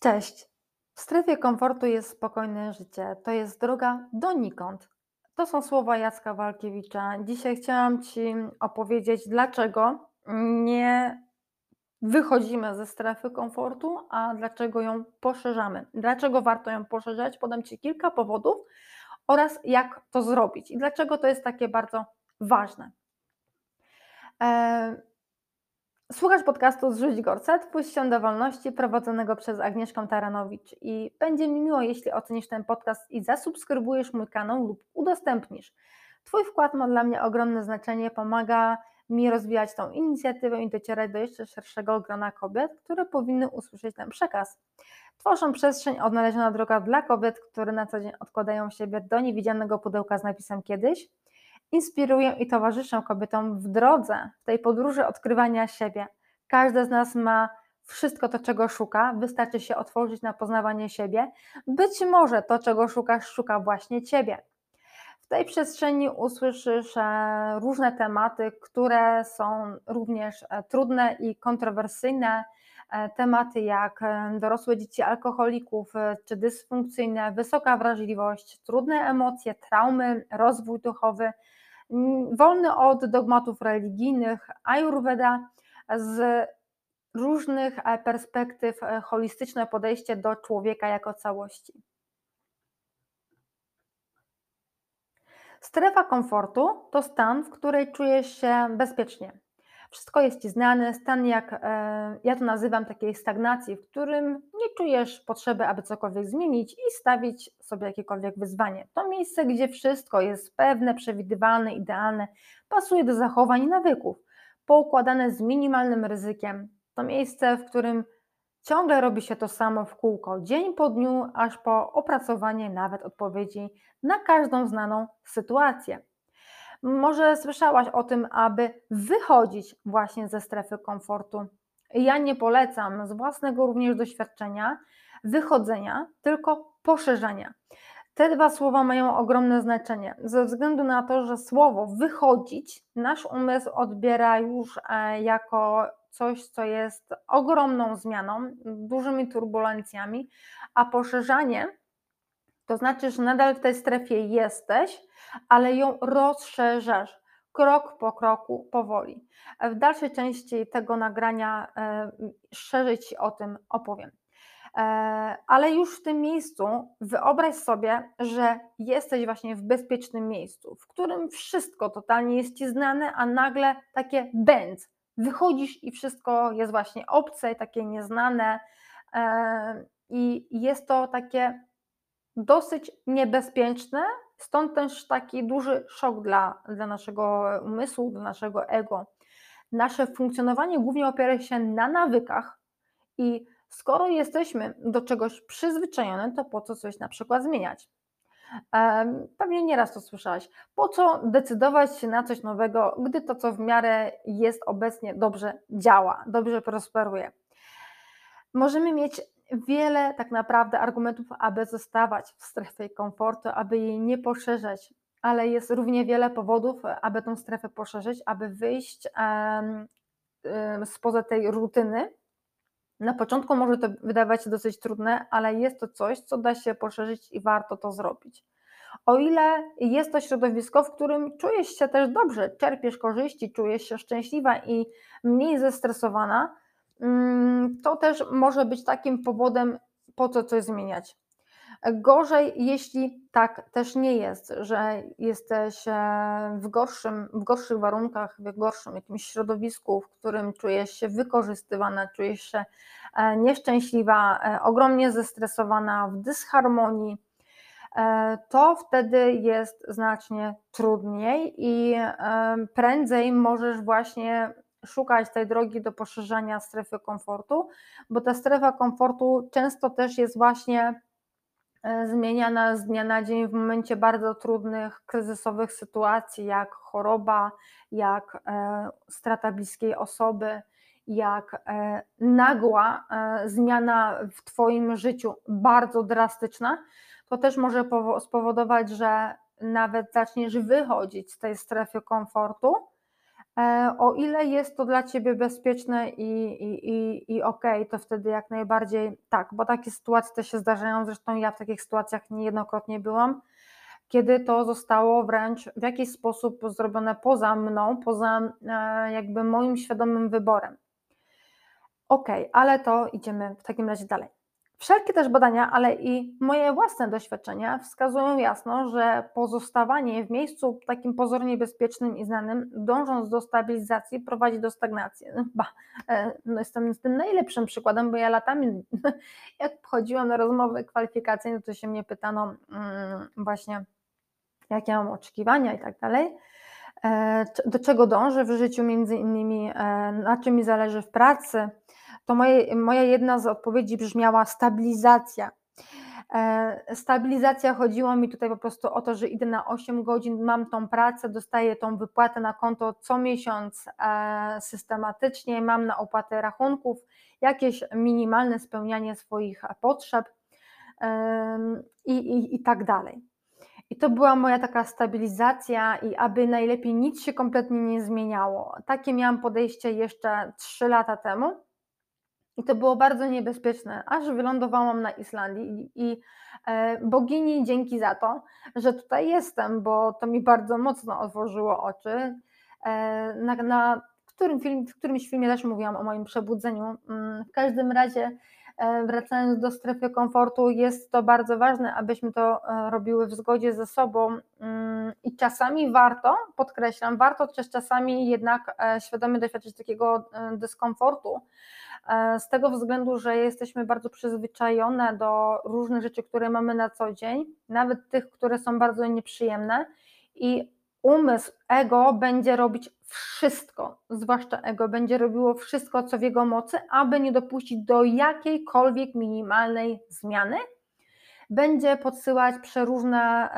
Cześć. W strefie komfortu jest spokojne życie. To jest droga donikąd. To są słowa Jacka Walkiewicza. Dzisiaj chciałam Ci opowiedzieć, dlaczego nie wychodzimy ze strefy komfortu, a dlaczego ją poszerzamy. Dlaczego warto ją poszerzać? Podam Ci kilka powodów oraz jak to zrobić i dlaczego to jest takie bardzo ważne. E, Słuchasz podcastu Zrzuć Gorset, się do wolności prowadzonego przez Agnieszkę Taranowicz i będzie mi miło, jeśli ocenisz ten podcast i zasubskrybujesz mój kanał lub udostępnisz. Twój wkład ma dla mnie ogromne znaczenie, pomaga mi rozwijać tą inicjatywę i docierać do jeszcze szerszego grona kobiet, które powinny usłyszeć ten przekaz. Tworzą przestrzeń odnaleziona droga dla kobiet, które na co dzień odkładają siebie do niewidzialnego pudełka z napisem kiedyś – inspiruję i towarzyszę kobietom w drodze, w tej podróży odkrywania siebie. Każda z nas ma wszystko to, czego szuka, wystarczy się otworzyć na poznawanie siebie. Być może to, czego szukasz, szuka właśnie ciebie. W tej przestrzeni usłyszysz e, różne tematy, które są również e, trudne i kontrowersyjne. E, tematy jak dorosłe dzieci alkoholików czy dysfunkcyjne, wysoka wrażliwość, trudne emocje, traumy, rozwój duchowy wolny od dogmatów religijnych, Ayurveda z różnych e, perspektyw e, holistyczne podejście do człowieka jako całości. Strefa komfortu to stan, w której czujesz się bezpiecznie, wszystko jest ci znane, stan jak e, ja to nazywam takiej stagnacji, w którym nie czujesz potrzeby, aby cokolwiek zmienić i stawić sobie jakiekolwiek wyzwanie. To miejsce, gdzie wszystko jest pewne, przewidywalne, idealne, pasuje do zachowań i nawyków, poukładane z minimalnym ryzykiem. To miejsce, w którym ciągle robi się to samo w kółko, dzień po dniu, aż po opracowanie nawet odpowiedzi na każdą znaną sytuację. Może słyszałaś o tym, aby wychodzić właśnie ze strefy komfortu. Ja nie polecam z własnego również doświadczenia wychodzenia, tylko poszerzania. Te dwa słowa mają ogromne znaczenie, ze względu na to, że słowo wychodzić nasz umysł odbiera już e, jako coś, co jest ogromną zmianą, dużymi turbulencjami, a poszerzanie to znaczy, że nadal w tej strefie jesteś, ale ją rozszerzasz krok po kroku, powoli. W dalszej części tego nagrania e, szerzej Ci o tym opowiem. E, ale już w tym miejscu wyobraź sobie, że jesteś właśnie w bezpiecznym miejscu, w którym wszystko totalnie jest Ci znane, a nagle takie bęc. Wychodzisz i wszystko jest właśnie obce, takie nieznane, e, i jest to takie dosyć niebezpieczne, stąd też taki duży szok dla, dla naszego umysłu, dla naszego ego. Nasze funkcjonowanie głównie opiera się na nawykach i skoro jesteśmy do czegoś przyzwyczajone, to po co coś na przykład zmieniać? Pewnie nieraz to słyszałaś. Po co decydować się na coś nowego, gdy to, co w miarę jest obecnie, dobrze działa, dobrze prosperuje? Możemy mieć wiele tak naprawdę argumentów, aby zostawać w strefie komfortu, aby jej nie poszerzać, ale jest równie wiele powodów, aby tą strefę poszerzyć, aby wyjść spoza tej rutyny. Na początku może to wydawać się dosyć trudne, ale jest to coś, co da się poszerzyć i warto to zrobić. O ile jest to środowisko, w którym czujesz się też dobrze, czerpiesz korzyści, czujesz się szczęśliwa i mniej zestresowana, to też może być takim powodem, po co coś zmieniać. Gorzej, jeśli tak też nie jest, że jesteś e, w, gorszym, w gorszych warunkach, w gorszym jakimś środowisku, w którym czujesz się wykorzystywana, czujesz się e, nieszczęśliwa, e, ogromnie zestresowana, w dysharmonii, to wtedy jest znacznie trudniej i prędzej możesz właśnie szukać tej drogi do poszerzania strefy komfortu, bo ta strefa komfortu często też jest właśnie e, zmieniana z dnia na dzień w momencie bardzo trudnych, kryzysowych sytuacji, jak choroba, jak e, strata bliskiej osoby, jak e, nagła zmiana w Twoim życiu, bardzo drastyczna, to też może spowodować, że nawet zaczniesz wychodzić z tej strefy komfortu o ile jest to dla Ciebie bezpieczne i i i i okej, to wtedy jak najbardziej tak, bo takie sytuacje też się zdarzają, zresztą ja w takich sytuacjach niejednokrotnie byłam, kiedy to zostało wręcz w jakiś sposób zrobione poza mną, poza, e, jakby moim świadomym wyborem. Okej, ale to idziemy w takim razie dalej. Wszelkie też badania, ale i moje własne doświadczenia wskazują jasno, że pozostawanie w miejscu takim pozornie bezpiecznym i znanym, dążąc do stabilizacji, prowadzi do stagnacji. Ba, e, no jestem tym najlepszym przykładem, bo ja latami, jak chodziłam na rozmowy kwalifikacyjne, to się mnie pytano mm, właśnie, jakie mam oczekiwania i tak dalej e, do czego dążę w życiu, między innymi, e, na czym mi zależy w pracy, to moje, moja jedna z odpowiedzi brzmiała stabilizacja. E, stabilizacja chodziło mi tutaj po prostu o to, że idę na 8 godzin, mam tą pracę, dostaję tą wypłatę na konto co miesiąc e, systematycznie, mam na opłatę rachunków, jakieś minimalne spełnianie swoich potrzeb i, i, i tak dalej. I to była moja taka stabilizacja, i aby najlepiej nic się kompletnie nie zmieniało. Takie miałam podejście jeszcze 3 lata temu. I to było bardzo niebezpieczne, aż wylądowałam na Islandii i e, bogini dzięki za to, że tutaj jestem, bo to mi bardzo mocno otworzyło oczy. E, na, na którym film, w którymś filmie też mówiłam o moim przebudzeniu. Mm, w każdym razie, e, wracając do strefy komfortu, jest to bardzo ważne, abyśmy to robiły w zgodzie ze sobą mm, i czasami warto, podkreślam, warto też czasami jednak świadomie doświadczyć takiego dyskomfortu, E, z tego względu, że jesteśmy bardzo przyzwyczajone do różnych rzeczy, które mamy na co dzień, nawet tych, które są bardzo nieprzyjemne i umysł, ego będzie robić wszystko, zwłaszcza ego, będzie robiło wszystko, co w jego mocy, aby nie dopuścić do jakiejkolwiek minimalnej zmiany. Będzie podsyłać przeróżne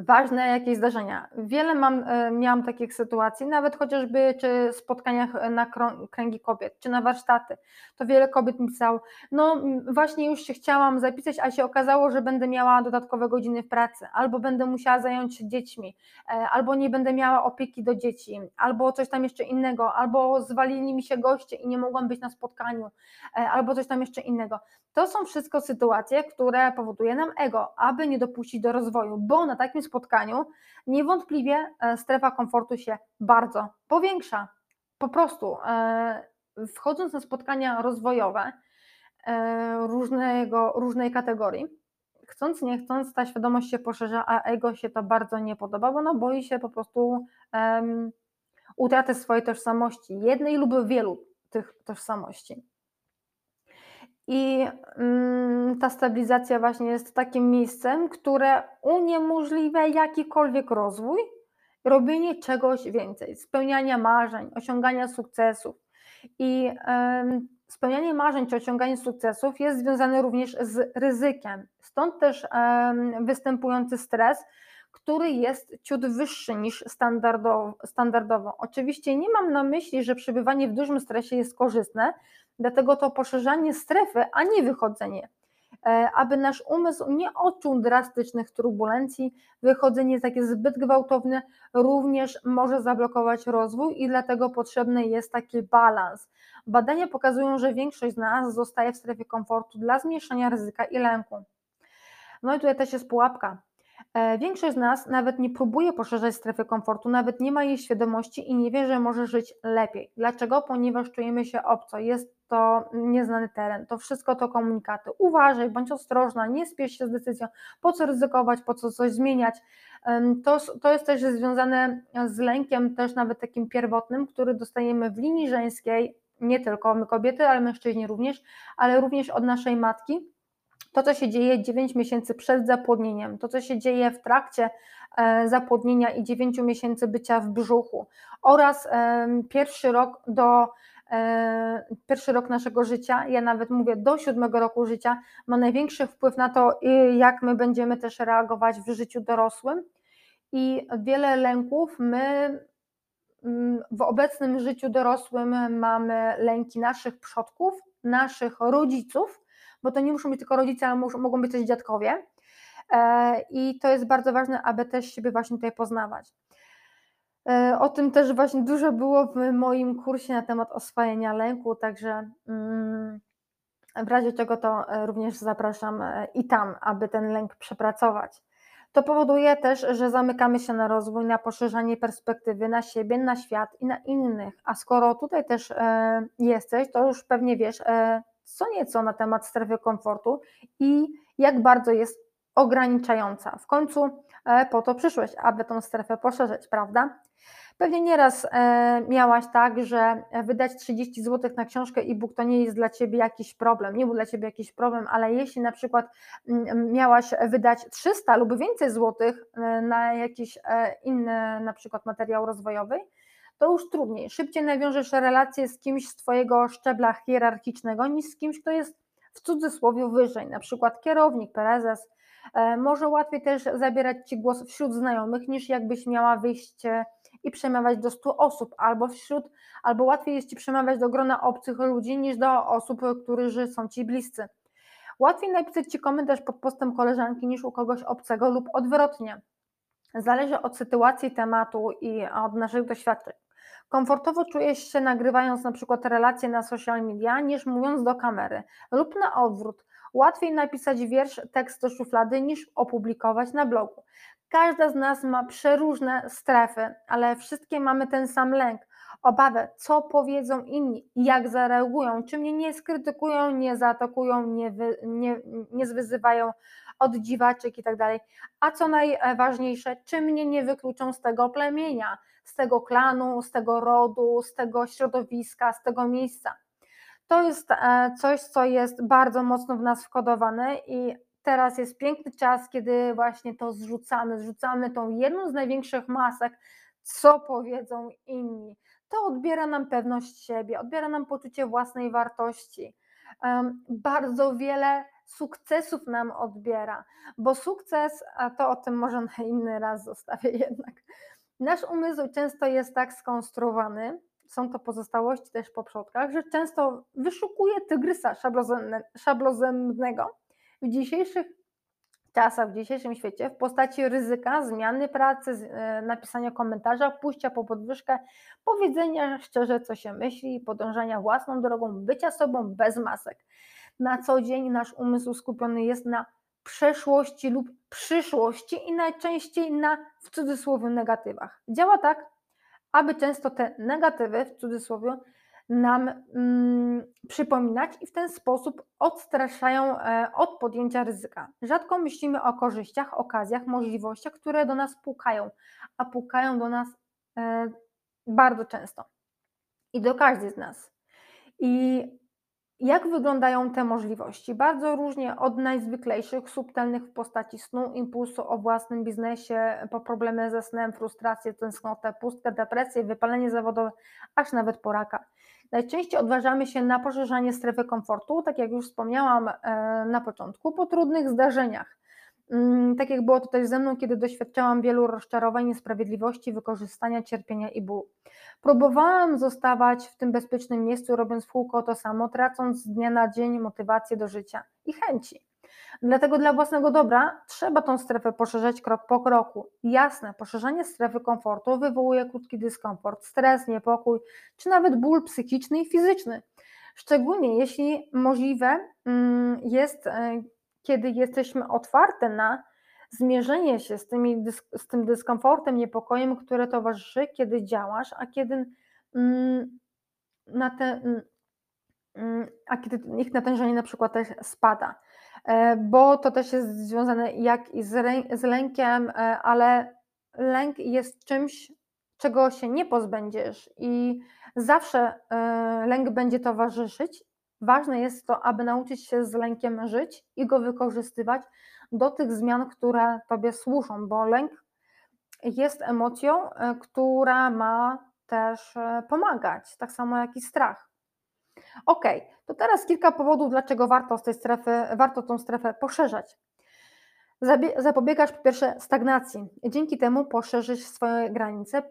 ważne jakieś zdarzenia. Wiele mam, e, miałam takich sytuacji, nawet chociażby czy spotkaniach na kręgi kobiet, czy na warsztaty, to wiele kobiet mi pisało, no właśnie już się chciałam zapisać, a się okazało, że będę miała dodatkowe godziny w pracy, albo będę musiała zająć się dziećmi, e, albo nie będę miała opieki do dzieci, albo coś tam jeszcze innego, albo zwalili mi się goście i nie mogłam być na spotkaniu, e, albo coś tam jeszcze innego. To są wszystko sytuacje, które powoduje nam ego, aby nie dopuścić do rozwoju, bo na takim spotkaniu niewątpliwie e, strefa komfortu się bardzo powiększa. Po prostu e, wchodząc na spotkania rozwojowe e, różnego, różnej kategorii, chcąc nie chcąc, ta świadomość się poszerza, a ego się to bardzo nie podoba, bo no boi się po prostu um, utraty swojej tożsamości, jednej lub wielu tych tożsamości. I mm, ta stabilizacja właśnie jest takim miejscem, które uniemożliwia jakikolwiek rozwój, robienie czegoś więcej, spełniania marzeń, osiągania sukcesów. I spełnianie marzeń czy osiąganie sukcesów jest związane również z ryzykiem. Stąd też występujący stres, który jest ciut wyższy niż standardowo, standardowo. Oczywiście nie mam na myśli, że przebywanie w dużym stresie jest korzystne, Dlatego to poszerzanie strefy, a nie wychodzenie, e, aby nasz umysł nie odczuł drastycznych turbulencji, wychodzenie takie zbyt gwałtowne również może zablokować rozwój i dlatego potrzebny jest taki balans. Badania pokazują, że większość z nas zostaje w strefie komfortu dla zmniejszenia ryzyka i lęku. No i tutaj też jest pułapka. E, większość z nas nawet nie próbuje poszerzać strefy komfortu, nawet nie ma jej świadomości i nie wie, że może żyć lepiej. Dlaczego? Ponieważ czujemy się obco, jest to nieznany teren, to wszystko to komunikaty. Uważaj, bądź ostrożna, nie spiesz się z decyzją, po co ryzykować, po co coś zmieniać. To, to jest też związane z lękiem, też nawet takim pierwotnym, który dostajemy w linii żeńskiej, nie tylko my kobiety, ale mężczyźni również, ale również od naszej matki to, co się dzieje 9 miesięcy przed zapłodnieniem, to, co się dzieje w trakcie e, zapłodnienia i 9 miesięcy bycia w brzuchu oraz pierwszy rok do e, pierwszy rok naszego życia, ja nawet mówię do siódmego roku życia, ma największy wpływ na to, jak my będziemy też reagować w życiu dorosłym. I wiele lęków my mm, w obecnym życiu dorosłym mamy lęki naszych przodków, naszych rodziców, bo to nie muszą być tylko rodzice, ale muszą, mogą być też dziadkowie. E, I to jest bardzo ważne, aby też siebie właśnie tutaj poznawać. E, o tym też właśnie dużo było w moim kursie na temat oswajania lęku, także mm, w razie czego to e, również zapraszam i tam, aby ten lęk przepracować. To powoduje też, że zamykamy się na rozwój, na poszerzanie perspektywy na siebie, na świat i na innych. A skoro tutaj też jesteś, to już pewnie wiesz co nieco na temat strefy komfortu i jak bardzo jest ograniczająca. W końcu po to przyszłeś, aby tą strefę poszerzyć, prawda? Pewnie nieraz e, miałaś tak, że wydać 30 zł na książkę e-book to nie jest dla Ciebie jakiś problem, nie był dla Ciebie jakiś problem, ale jeśli na przykład mm, miałaś wydać 300 lub więcej złotych e, na jakiś e, inny na przykład materiał rozwojowy, to już trudniej. Szybciej nawiążesz relację z kimś z Twojego szczebla hierarchicznego niż z kimś, kto jest w cudzysłowie wyżej, na przykład kierownik, prezes. Może łatwiej też zabierać Ci głos wśród znajomych niż jakbyś miała wyjść i przemawiać do 100 osób, albo wśród, albo łatwiej jest ci przemawiać do grona obcych ludzi niż do osób, którzy są ci bliscy. Łatwiej napisać ci komentarz pod postem koleżanki niż u kogoś obcego lub odwrotnie. Zależy od sytuacji, tematu i od naszych doświadczeń. Komfortowo czujesz się nagrywając na przykład relacje na social media niż mówiąc do kamery lub na odwrót. Łatwiej napisać wiersz, tekst do szuflady niż opublikować na blogu. Każda z nas ma przeróżne strefy, ale wszystkie mamy ten sam lęk, obawę, co powiedzą inni, jak zareagują, czy mnie nie skrytykują, nie zaatakują, nie, wy, nie, nie zwyzywają od dziwaczek i tak dalej. A co najważniejsze, czy mnie nie wykluczą z tego plemienia, z tego klanu, z tego rodu, z tego środowiska, z tego miejsca. To jest e, coś, co jest bardzo mocno w nas wkodowane i teraz jest piękny czas, kiedy właśnie to zrzucamy, zrzucamy tą jedną z największych masek, co powiedzą inni. To odbiera nam pewność siebie, odbiera nam poczucie własnej wartości. Bardzo wiele sukcesów nam odbiera, bo sukces, a to o tym może na inny raz zostawię jednak. Nasz umysł często jest tak skonstruowany, są to pozostałości też po przodkach, że często wyszukuje tygrysa szablozębnego, w dzisiejszych czasach, w dzisiejszym świecie w postaci ryzyka zmiany pracy, e, napisania komentarza, pójścia po podwyżkę, powiedzenia szczerze, co się myśli, podążania własną drogą, bycia sobą bez masek. Na co dzień nasz umysł skupiony jest na przeszłości lub przyszłości i najczęściej na w cudzysłowie negatywach. Działa tak, aby często te negatywy w cudzysłowie nam mm, przypominać i w ten sposób odstraszają e, od podjęcia ryzyka. Rzadko myślimy o korzyściach, okazjach, możliwościach, które do nas pukają, a pukają do nas e, bardzo często i do każdej z nas. I jak wyglądają te możliwości? Bardzo różnie od najzwyklejszych, subtelnych w postaci snu, impulsu o własnym biznesie, po problemy ze snem, frustrację, tęsknotę, pustkę, depresję, wypalenie zawodowe, aż nawet poraka. Najczęściej odważamy się na poszerzanie strefy komfortu, tak jak już wspomniałam e, na początku, po trudnych zdarzeniach. Mm, tak jak było tutaj ze mną, kiedy doświadczałam wielu rozczarowań, niesprawiedliwości, wykorzystania, cierpienia i bólu. Próbowałam zostawać w tym bezpiecznym miejscu, robiąc w kółko to samo, tracąc z dnia na dzień motywację do życia i chęci. Dlatego dla własnego dobra trzeba tą strefę poszerzać krok po kroku. Jasne, poszerzanie strefy komfortu wywołuje krótki dyskomfort, stres, niepokój, czy nawet ból psychiczny i fizyczny. Szczególnie jeśli możliwe mm, jest, e, kiedy jesteśmy otwarte na zmierzenie się z, tymi, z tym dyskomfortem, niepokojem, które towarzyszy, kiedy działasz, a kiedy mm, na te, mm, a kiedy ich natężenie na przykład też spada. E, bo to też jest związane jak i z, lękiem, e, ale lęk jest czymś, czego się nie pozbędziesz i zawsze e, lęk będzie towarzyszyć. Ważne jest to, aby nauczyć się z lękiem żyć i go wykorzystywać do tych zmian, które Tobie służą, bo lęk jest emocją, która ma też pomagać, tak samo jak i strach. Ok, to teraz kilka powodów, dlaczego warto z tej strefy, warto tą strefę poszerzać. Zapobiegasz po pierwsze stagnacji. Dzięki temu poszerzysz swoje granice,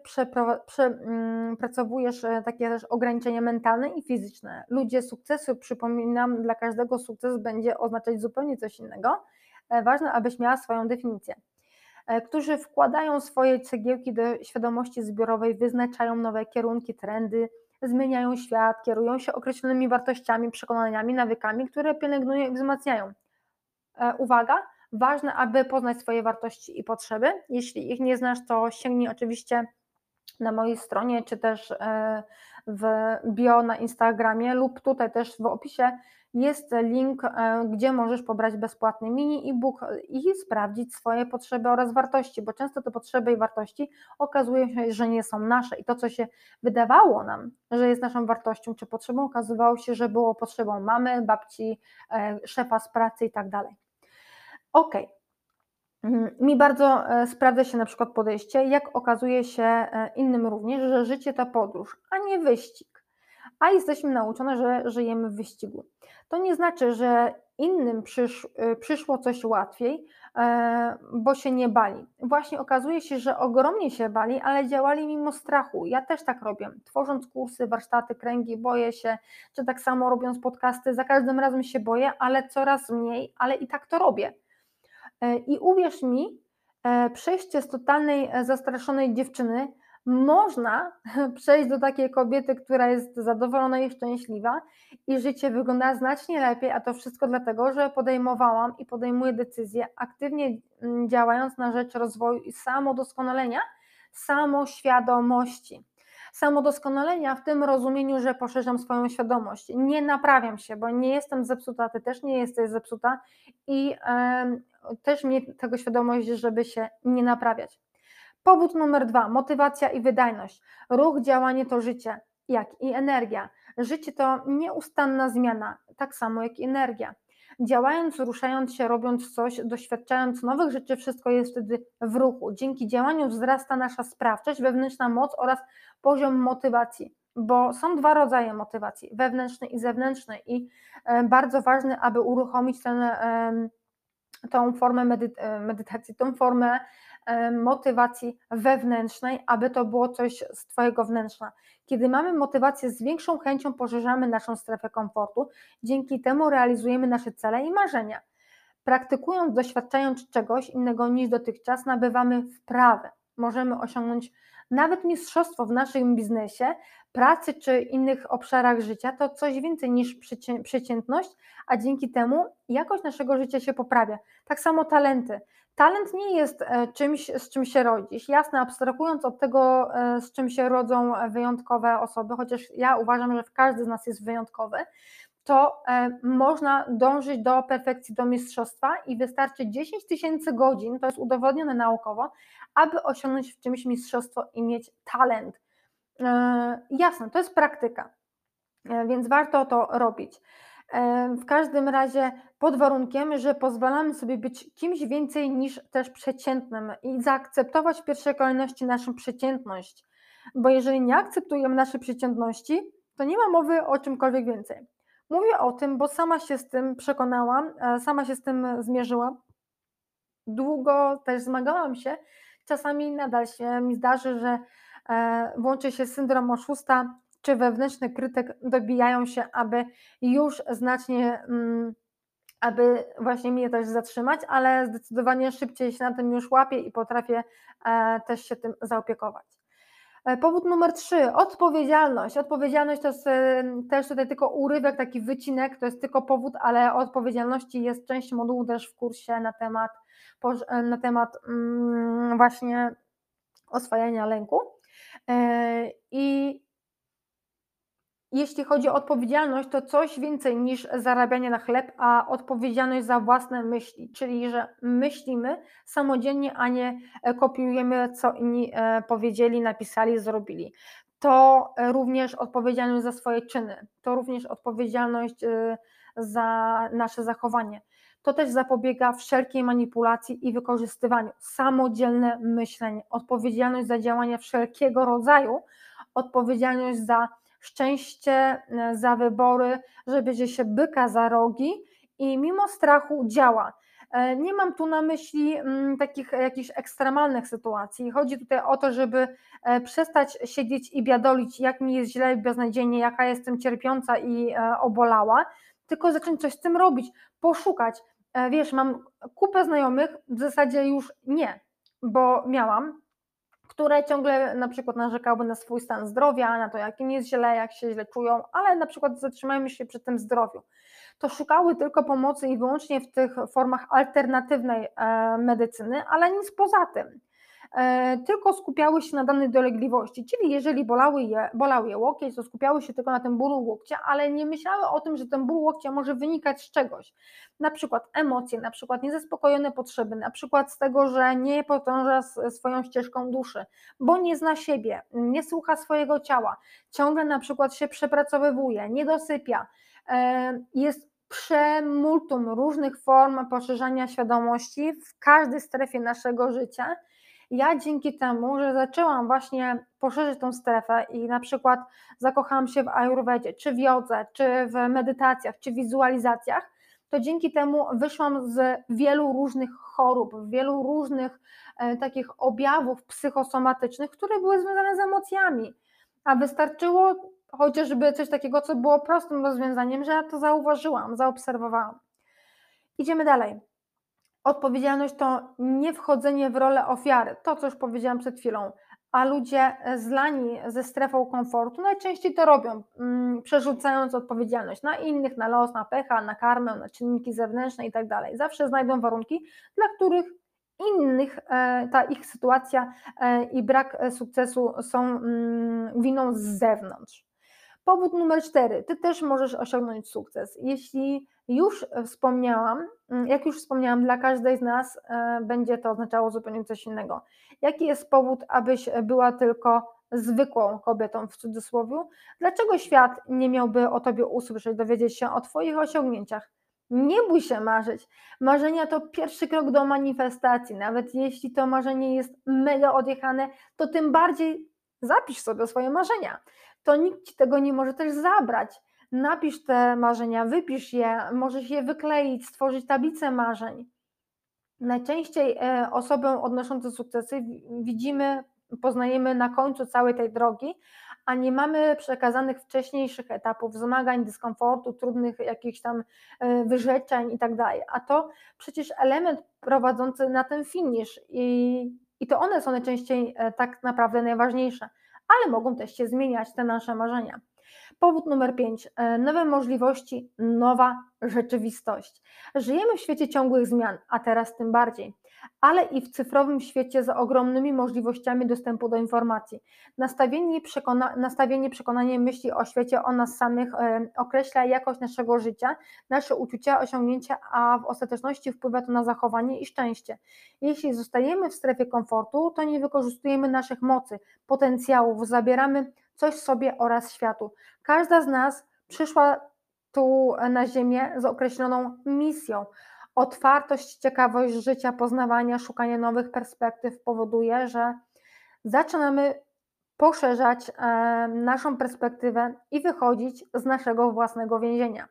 przepracowujesz mm, e, takie też ograniczenia mentalne i fizyczne. Ludzie sukcesu, przypominam, dla każdego sukces będzie oznaczać zupełnie coś innego. E, ważne, abyś miała swoją definicję. e, którzy wkładają swoje cegiełki do świadomości zbiorowej, wyznaczają nowe kierunki, trendy, zmieniają świat, kierują się określonymi wartościami, przekonaniami, nawykami, które pielęgnują i wzmacniają. Uwaga, ważne, aby poznać swoje wartości i potrzeby. Jeśli ich nie znasz, to sięgnij oczywiście na mojej stronie, czy też e, w bio na Instagramie lub tutaj też w opisie jest link, e, gdzie możesz pobrać bezpłatny mini e-book i sprawdzić swoje potrzeby oraz wartości, bo często te potrzeby i wartości okazują się, że nie są nasze i to, co się wydawało nam, że jest naszą wartością czy potrzebą, okazywało się, że było potrzebą mamy, babci, e, szefa z pracy i tak dalej. Ok. Mhm. Mi bardzo sprawdza się na przykład podejście, jak okazuje się innym również, że życie to podróż, a nie wyścig. A jesteśmy nauczone, że żyjemy w wyścigu to nie znaczy, że innym przysz, y, przyszło coś łatwiej, e, bo się nie bali. Właśnie okazuje się, że ogromnie się bali, ale działali mimo strachu. Ja też tak robię. Tworząc kursy, warsztaty, kręgi, boję się, czy tak samo robiąc podcasty, za każdym razem się boję, ale coraz mniej, ale i tak to robię. E, I uwierz mi, e, przejście z totalnej zastraszonej dziewczyny można przejść do takiej kobiety, która jest zadowolona i szczęśliwa i życie wygląda znacznie lepiej, a to wszystko dlatego, że podejmowałam i podejmuję decyzje aktywnie mm, działając na rzecz rozwoju i samodoskonalenia, samoświadomości. Samodoskonalenia w tym rozumieniu, że poszerzam swoją świadomość. Nie naprawiam się, bo nie jestem zepsuta, ty też nie jesteś zepsuta i też mieć tego świadomość, żeby się nie naprawiać. Powód numer dwa: motywacja i wydajność. Ruch, działanie to życie, jak i energia. Życie to nieustanna zmiana, tak samo jak energia. Działając, ruszając się, robiąc coś, doświadczając nowych rzeczy, wszystko jest wtedy w ruchu. Dzięki działaniu wzrasta nasza sprawczość, wewnętrzna moc oraz poziom motywacji, bo są dwa rodzaje motywacji: wewnętrzny i zewnętrzny, i e, bardzo ważne, aby uruchomić ten, tą formę medytacji, tą formę motywacji wewnętrznej, aby to było coś z Twojego wnętrza. Kiedy mamy motywację, z większą chęcią poszerzamy naszą strefę komfortu, dzięki temu realizujemy nasze cele i marzenia. Praktykując, doświadczając czegoś innego niż dotychczas, nabywamy wprawę. Możemy osiągnąć nawet mistrzostwo w naszym biznesie, pracy czy innych obszarach życia to coś więcej niż przeciętność, a dzięki temu jakość naszego życia się poprawia. Tak samo talenty. Talent nie jest e, czymś, z czym się rodzisz. Jasne, abstrahując od tego, e, z czym się rodzą wyjątkowe osoby, chociaż ja uważam, że każdy z nas jest wyjątkowy, to e, można dążyć do perfekcji, do mistrzostwa i wystarczy 10 tysięcy godzin, to jest udowodnione naukowo, aby osiągnąć w czymś mistrzostwo i mieć talent. Jasne, to jest praktyka, więc warto to robić. W każdym razie pod warunkiem, że pozwalamy sobie być kimś więcej niż też przeciętnym i zaakceptować w pierwszej kolejności naszą przeciętność. Bo jeżeli nie akceptujemy naszej przeciętności, to nie ma mowy o czymkolwiek więcej. Mówię o tym, bo sama się z tym przekonałam, e, sama się z tym zmierzyłam. Długo też zmagałam się. Czasami nadal się mi zdarzy, że e, włączy się syndrom oszusta, czy wewnętrzny krytyk dobijają się, aby już znacznie, mm, aby właśnie mnie też zatrzymać, ale zdecydowanie szybciej się na tym już łapię i potrafię e, też się tym zaopiekować. E, powód numer trzy, odpowiedzialność. Odpowiedzialność to jest e, też tutaj tylko urywek, taki wycinek, to jest tylko powód, ale odpowiedzialności jest część modułu też w kursie na temat, na temat mm, właśnie oswajania lęku. I jeśli chodzi o odpowiedzialność, to coś więcej niż zarabianie na chleb, a odpowiedzialność za własne myśli, czyli że myślimy samodzielnie, a nie e, kopiujemy, co inni e, powiedzieli, napisali, zrobili. To również odpowiedzialność za swoje czyny, to również odpowiedzialność e, za nasze zachowanie. To też zapobiega wszelkiej manipulacji i wykorzystywaniu. Samodzielne myślenie, odpowiedzialność za działania wszelkiego rodzaju, odpowiedzialność za szczęście e, za wybory, że bierze się byka za rogi i mimo strachu działa. E, nie mam tu na myśli mm, takich jakichś ekstremalnych sytuacji. Chodzi tutaj o to, żeby e, przestać siedzieć i biadolić, jak mi jest źle i beznadziejnie, jaka jestem cierpiąca i obolała, tylko zacząć coś z tym robić, poszukać. Wiesz, mam kupę znajomych, w zasadzie już nie, bo miałam, które ciągle na przykład narzekały na swój stan zdrowia, na to, jak im jest źle, jak się źle czują, ale na przykład zatrzymajmy się przy tym zdrowiu. To szukały tylko pomocy i wyłącznie w tych formach alternatywnej e, medycyny, ale nic poza tym. E, tylko skupiały się na danej dolegliwości, czyli jeżeli bolały je, bolał je łokieć, to skupiały się tylko na tym bólu łokcia, ale nie myślały o tym, że ten ból łokcia może wynikać z czegoś, na przykład emocje, na przykład niezaspokojone potrzeby, na przykład z tego, że nie podąża swoją ścieżką duszy, bo nie zna siebie, nie słucha swojego ciała, ciągle na przykład się przepracowywuje, nie dosypia, e, jest przemultum różnych form poszerzania świadomości w każdej strefie naszego życia, ja dzięki temu, że zaczęłam właśnie poszerzyć tą strefę i na przykład zakochałam się w ayurvedzie, czy w jodze, czy w medytacjach, czy wizualizacjach, to dzięki temu wyszłam z wielu różnych chorób, wielu różnych e, takich objawów psychosomatycznych, które były związane z emocjami. A wystarczyło chociażby coś takiego, co było prostym rozwiązaniem, że ja to zauważyłam, zaobserwowałam. Idziemy dalej. Odpowiedzialność to nie wchodzenie w rolę ofiary, to co już powiedziałam przed chwilą, a ludzie zlani ze strefą komfortu najczęściej to robią, mm, przerzucając odpowiedzialność na innych, na los, na pecha, na karmę, na czynniki zewnętrzne i tak. Zawsze znajdą warunki, dla których innych e, ta ich sytuacja e, i brak sukcesu są mm, winą z zewnątrz. Powód numer cztery. Ty też możesz osiągnąć sukces. Jeśli już wspomniałam, mm, jak już wspomniałam, dla każdej z nas e, będzie to oznaczało zupełnie coś innego. Jaki jest powód, abyś była tylko zwykłą kobietą w cudzysłowie? Dlaczego świat nie miałby o tobie usłyszeć, dowiedzieć się o twoich osiągnięciach? Nie bój się marzyć. Marzenia to pierwszy krok do manifestacji. Nawet jeśli to marzenie jest mega odjechane, to tym bardziej zapisz sobie swoje marzenia to nikt ci tego nie może też zabrać. Napisz te marzenia, wypisz je, możesz je wykleić, stworzyć tablicę marzeń. Najczęściej e, osobę odnoszącą sukcesy widzimy, poznajemy na końcu całej tej drogi, a nie mamy przekazanych wcześniejszych etapów zmagań, dyskomfortu, trudnych jakichś tam e, wyrzeczeń i tak. A to przecież element prowadzący na ten finisz i, i to one są najczęściej e, tak naprawdę najważniejsze ale mogą też się zmieniać te nasze marzenia. Powód numer 5. E, nowe możliwości, nowa rzeczywistość. Żyjemy w świecie ciągłych zmian, a teraz tym bardziej, ale i w cyfrowym świecie z ogromnymi możliwościami dostępu do informacji. Nastawienie, przekona, nastawienie przekonanie myśli o świecie, o nas samych e, określa jakość naszego życia, nasze uczucia, osiągnięcia, a w ostateczności wpływa to na zachowanie i szczęście. Jeśli zostajemy w strefie komfortu, to nie wykorzystujemy naszych mocy, potencjałów, zabieramy coś sobie oraz światu. Każda z nas przyszła tu na Ziemię z określoną misją. Otwartość, ciekawość życia, poznawania, szukanie nowych perspektyw powoduje, że zaczynamy poszerzać e, naszą perspektywę i wychodzić z naszego własnego więzienia.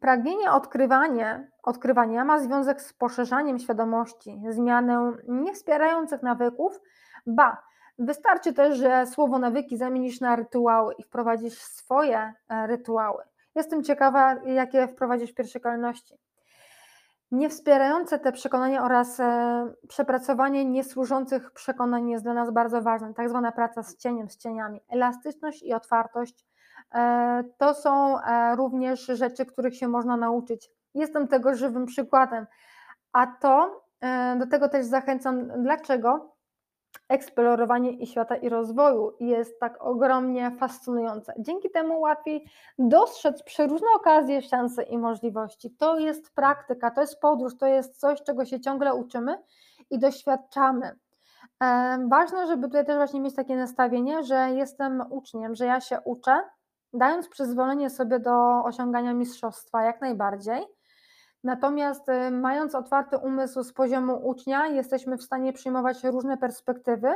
Pragnienie odkrywanie, odkrywania ma związek z poszerzaniem świadomości, zmianę niewspierających nawyków, ba, Wystarczy też, że słowo nawyki zamienisz na rytuały i wprowadzisz swoje e, rytuały. Jestem ciekawa, jakie wprowadzisz w pierwszej kolejności. Niewspierające te przekonania oraz e, przepracowanie niesłużących przekonań jest dla nas bardzo ważne. Tak zwana praca z cieniem, z cieniami. Elastyczność i otwartość e, to są również rzeczy, których się można nauczyć. Jestem tego żywym przykładem. A to do tego też zachęcam. Dlaczego? Eksplorowanie i świata i rozwoju jest tak ogromnie fascynujące. Dzięki temu łatwiej dostrzec przeróżne okazje, szanse i możliwości. To jest praktyka, to jest podróż, to jest coś, czego się ciągle uczymy i doświadczamy. Ważne, żeby tutaj też właśnie mieć takie nastawienie, że jestem uczniem, że ja się uczę, dając przyzwolenie sobie do osiągania mistrzostwa jak najbardziej Natomiast y, mając otwarty umysł z poziomu ucznia, jesteśmy w stanie przyjmować różne perspektywy,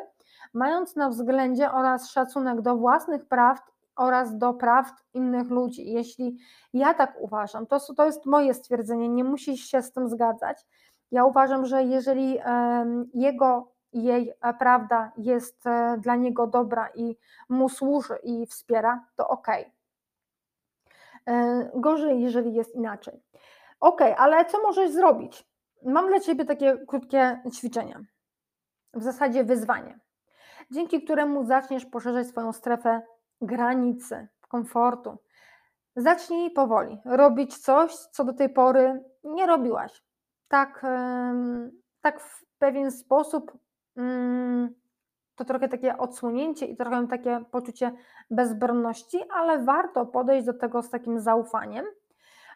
mając na względzie oraz szacunek do własnych praw oraz do praw innych ludzi. Jeśli ja tak uważam, to, to jest moje stwierdzenie, nie musisz się z tym zgadzać. Ja uważam, że jeżeli jego jej e, prawda jest e, dla niego dobra i mu służy i wspiera, to ok. E, gorzej, jeżeli jest inaczej. Ok, ale co możesz zrobić? mam dla Ciebie takie krótkie ćwiczenie, w zasadzie wyzwanie, dzięki któremu zaczniesz poszerzać swoją strefę granicy, komfortu. Zacznij powoli robić coś, co do tej pory nie robiłaś. Tak, tak w pewien sposób mm, to trochę takie odsłonięcie i trochę takie poczucie bezbronności, ale warto podejść do tego z takim zaufaniem,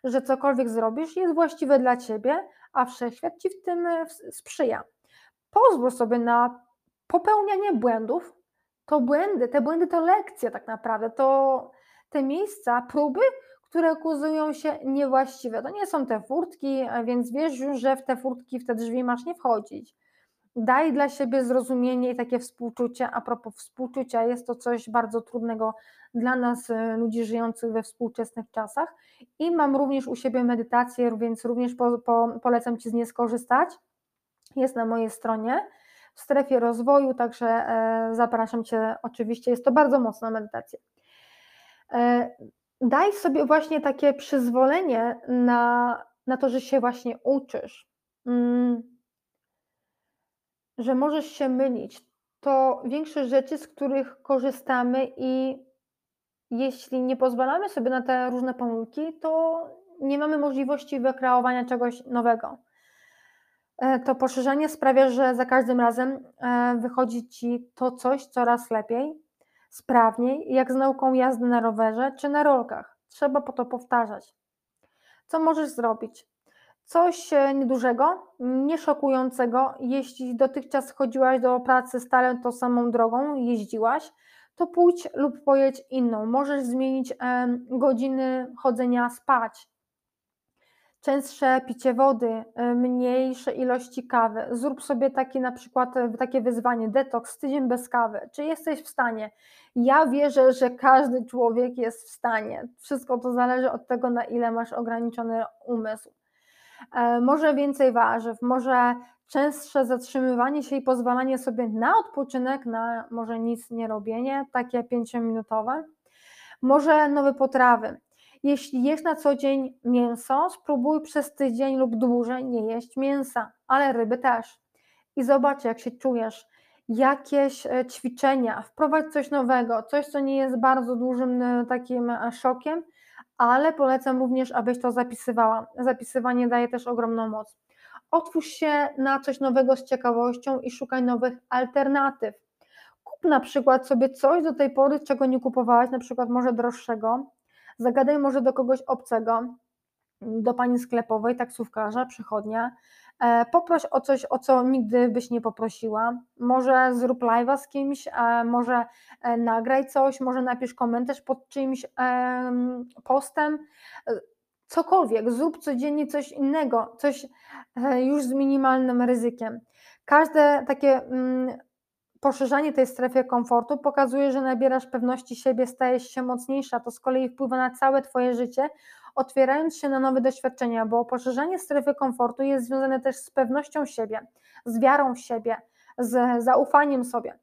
że cokolwiek zrobisz jest właściwe dla ciebie, a wszechświat ci w tym e, sprzyja. Pozwól sobie na popełnianie błędów. To błędy, te błędy to lekcje tak naprawdę, to te miejsca, próby, które okazują się niewłaściwe. To nie są te furtki, więc wiesz już, że w te furtki, w te drzwi masz nie wchodzić. Daj dla siebie zrozumienie i takie współczucie. A propos współczucia, jest to coś bardzo trudnego dla nas, e, ludzi żyjących we współczesnych czasach. I mam również u siebie medytację, więc również po, po, polecam Ci z niej skorzystać. Jest na mojej stronie w strefie rozwoju, także e, zapraszam Cię oczywiście. Jest to bardzo mocna medytacja. E, daj sobie właśnie takie przyzwolenie na, na to, że się właśnie uczysz, mm, że możesz się mylić. To większość rzeczy, z których korzystamy i jeśli nie pozwalamy sobie na te różne pomyłki, to nie mamy możliwości wykreowania czegoś nowego. E, to poszerzenie sprawia, że za każdym razem e, wychodzi ci to coś coraz lepiej, sprawniej, jak z nauką jazdy na rowerze czy na rolkach. Trzeba po to powtarzać. Co możesz zrobić? Coś e, niedużego, nieszokującego. Jeśli dotychczas chodziłaś do pracy stale tą samą drogą, jeździłaś, to pójdź lub pojedź inną. Możesz zmienić godziny chodzenia spać częstsze picie wody, y, mniejsze ilości kawy. Zrób sobie taki na przykład y, takie wyzwanie, detoks, tydzień bez kawy. Czy jesteś w stanie? Ja wierzę, że każdy człowiek jest w stanie. Wszystko to zależy od tego, na ile masz ograniczony umysł. E, może więcej warzyw, może częstsze zatrzymywanie się i pozwalanie sobie na odpoczynek, na może nic nie robienie, takie pięciominutowe. Może nowe potrawy jeśli jesz na co dzień mięso, spróbuj przez tydzień lub dłużej nie jeść mięsa, ale ryby też. I zobacz, jak się czujesz. Jakieś e, ćwiczenia, wprowadź coś nowego, coś, co nie jest bardzo dużym e, takim szokiem, ale polecam również, abyś to zapisywała. Zapisywanie daje też ogromną moc. Otwórz się na coś nowego z ciekawością i szukaj nowych alternatyw. Kup na przykład sobie coś do tej pory, czego nie kupowałaś, na przykład może droższego, Zagadaj może do kogoś obcego, do pani sklepowej, taksówkarza, przychodnia. E, poproś o coś, o co nigdy byś nie poprosiła. Może zrób live'a z kimś, e, może e, nagraj coś, może napisz komentarz pod czyimś postem. Cokolwiek, zrób codziennie coś innego, coś już z minimalnym ryzykiem. Każde takie mm, poszerzanie tej strefy komfortu pokazuje, że nabierasz pewności siebie, stajesz się mocniejsza, to z kolei wpływa na całe Twoje życie, otwierając się na nowe doświadczenia, bo poszerzanie strefy komfortu jest związane też z pewnością siebie, z wiarą w siebie, z zaufaniem sobie.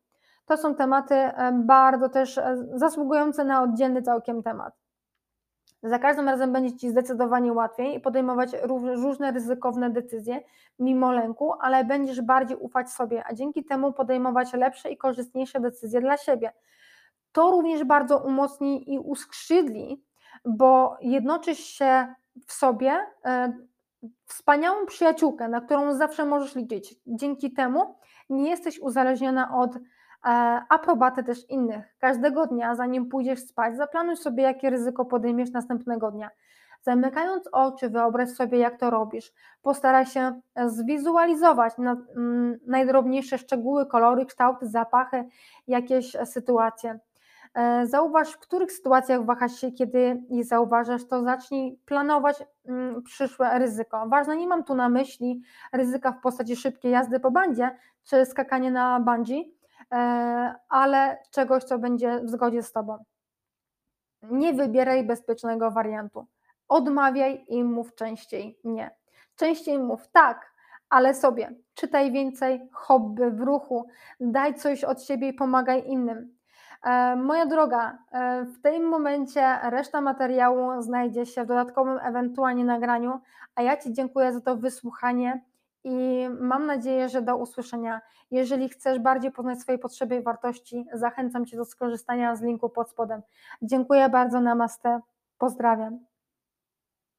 To są tematy e, bardzo też e, zasługujące na oddzielny całkiem temat. Za każdym razem będzie Ci zdecydowanie łatwiej podejmować różne ryzykowne decyzje mimo lęku, ale będziesz bardziej ufać sobie, a dzięki temu podejmować lepsze i korzystniejsze decyzje dla siebie. To również bardzo umocni i uskrzydli, bo jednoczysz się w sobie e, wspaniałą przyjaciółkę, na którą zawsze możesz liczyć. Dzięki temu nie jesteś uzależniona od E, aprobatę też innych. Każdego dnia, zanim pójdziesz spać, zaplanuj sobie, jakie ryzyko podejmiesz następnego dnia. Zamykając oczy, wyobraź sobie, jak to robisz. Postaraj się zwizualizować mm, najdrobniejsze szczegóły, kolory, kształty, zapachy, jakieś sytuacje. E, zauważ, w których sytuacjach wahasz się, kiedy je zauważasz, to zacznij planować mm, przyszłe ryzyko. Ważne, nie mam tu na myśli ryzyka w postaci szybkiej jazdy po bandzie czy skakanie na bungee, E, ale czegoś, co będzie w zgodzie z Tobą. Nie wybieraj bezpiecznego wariantu. Odmawiaj i mów częściej nie. Częściej mów tak, ale sobie. Czytaj więcej, hobby w ruchu, daj coś od siebie i pomagaj innym. E, moja droga, e, w tym momencie reszta materiału znajdzie się w dodatkowym ewentualnie nagraniu, a ja Ci dziękuję za to wysłuchanie i mam nadzieję, że do usłyszenia. Jeżeli chcesz bardziej poznać swoje potrzeby i wartości, zachęcam Cię do skorzystania z linku pod spodem. Dziękuję bardzo, namaste, pozdrawiam.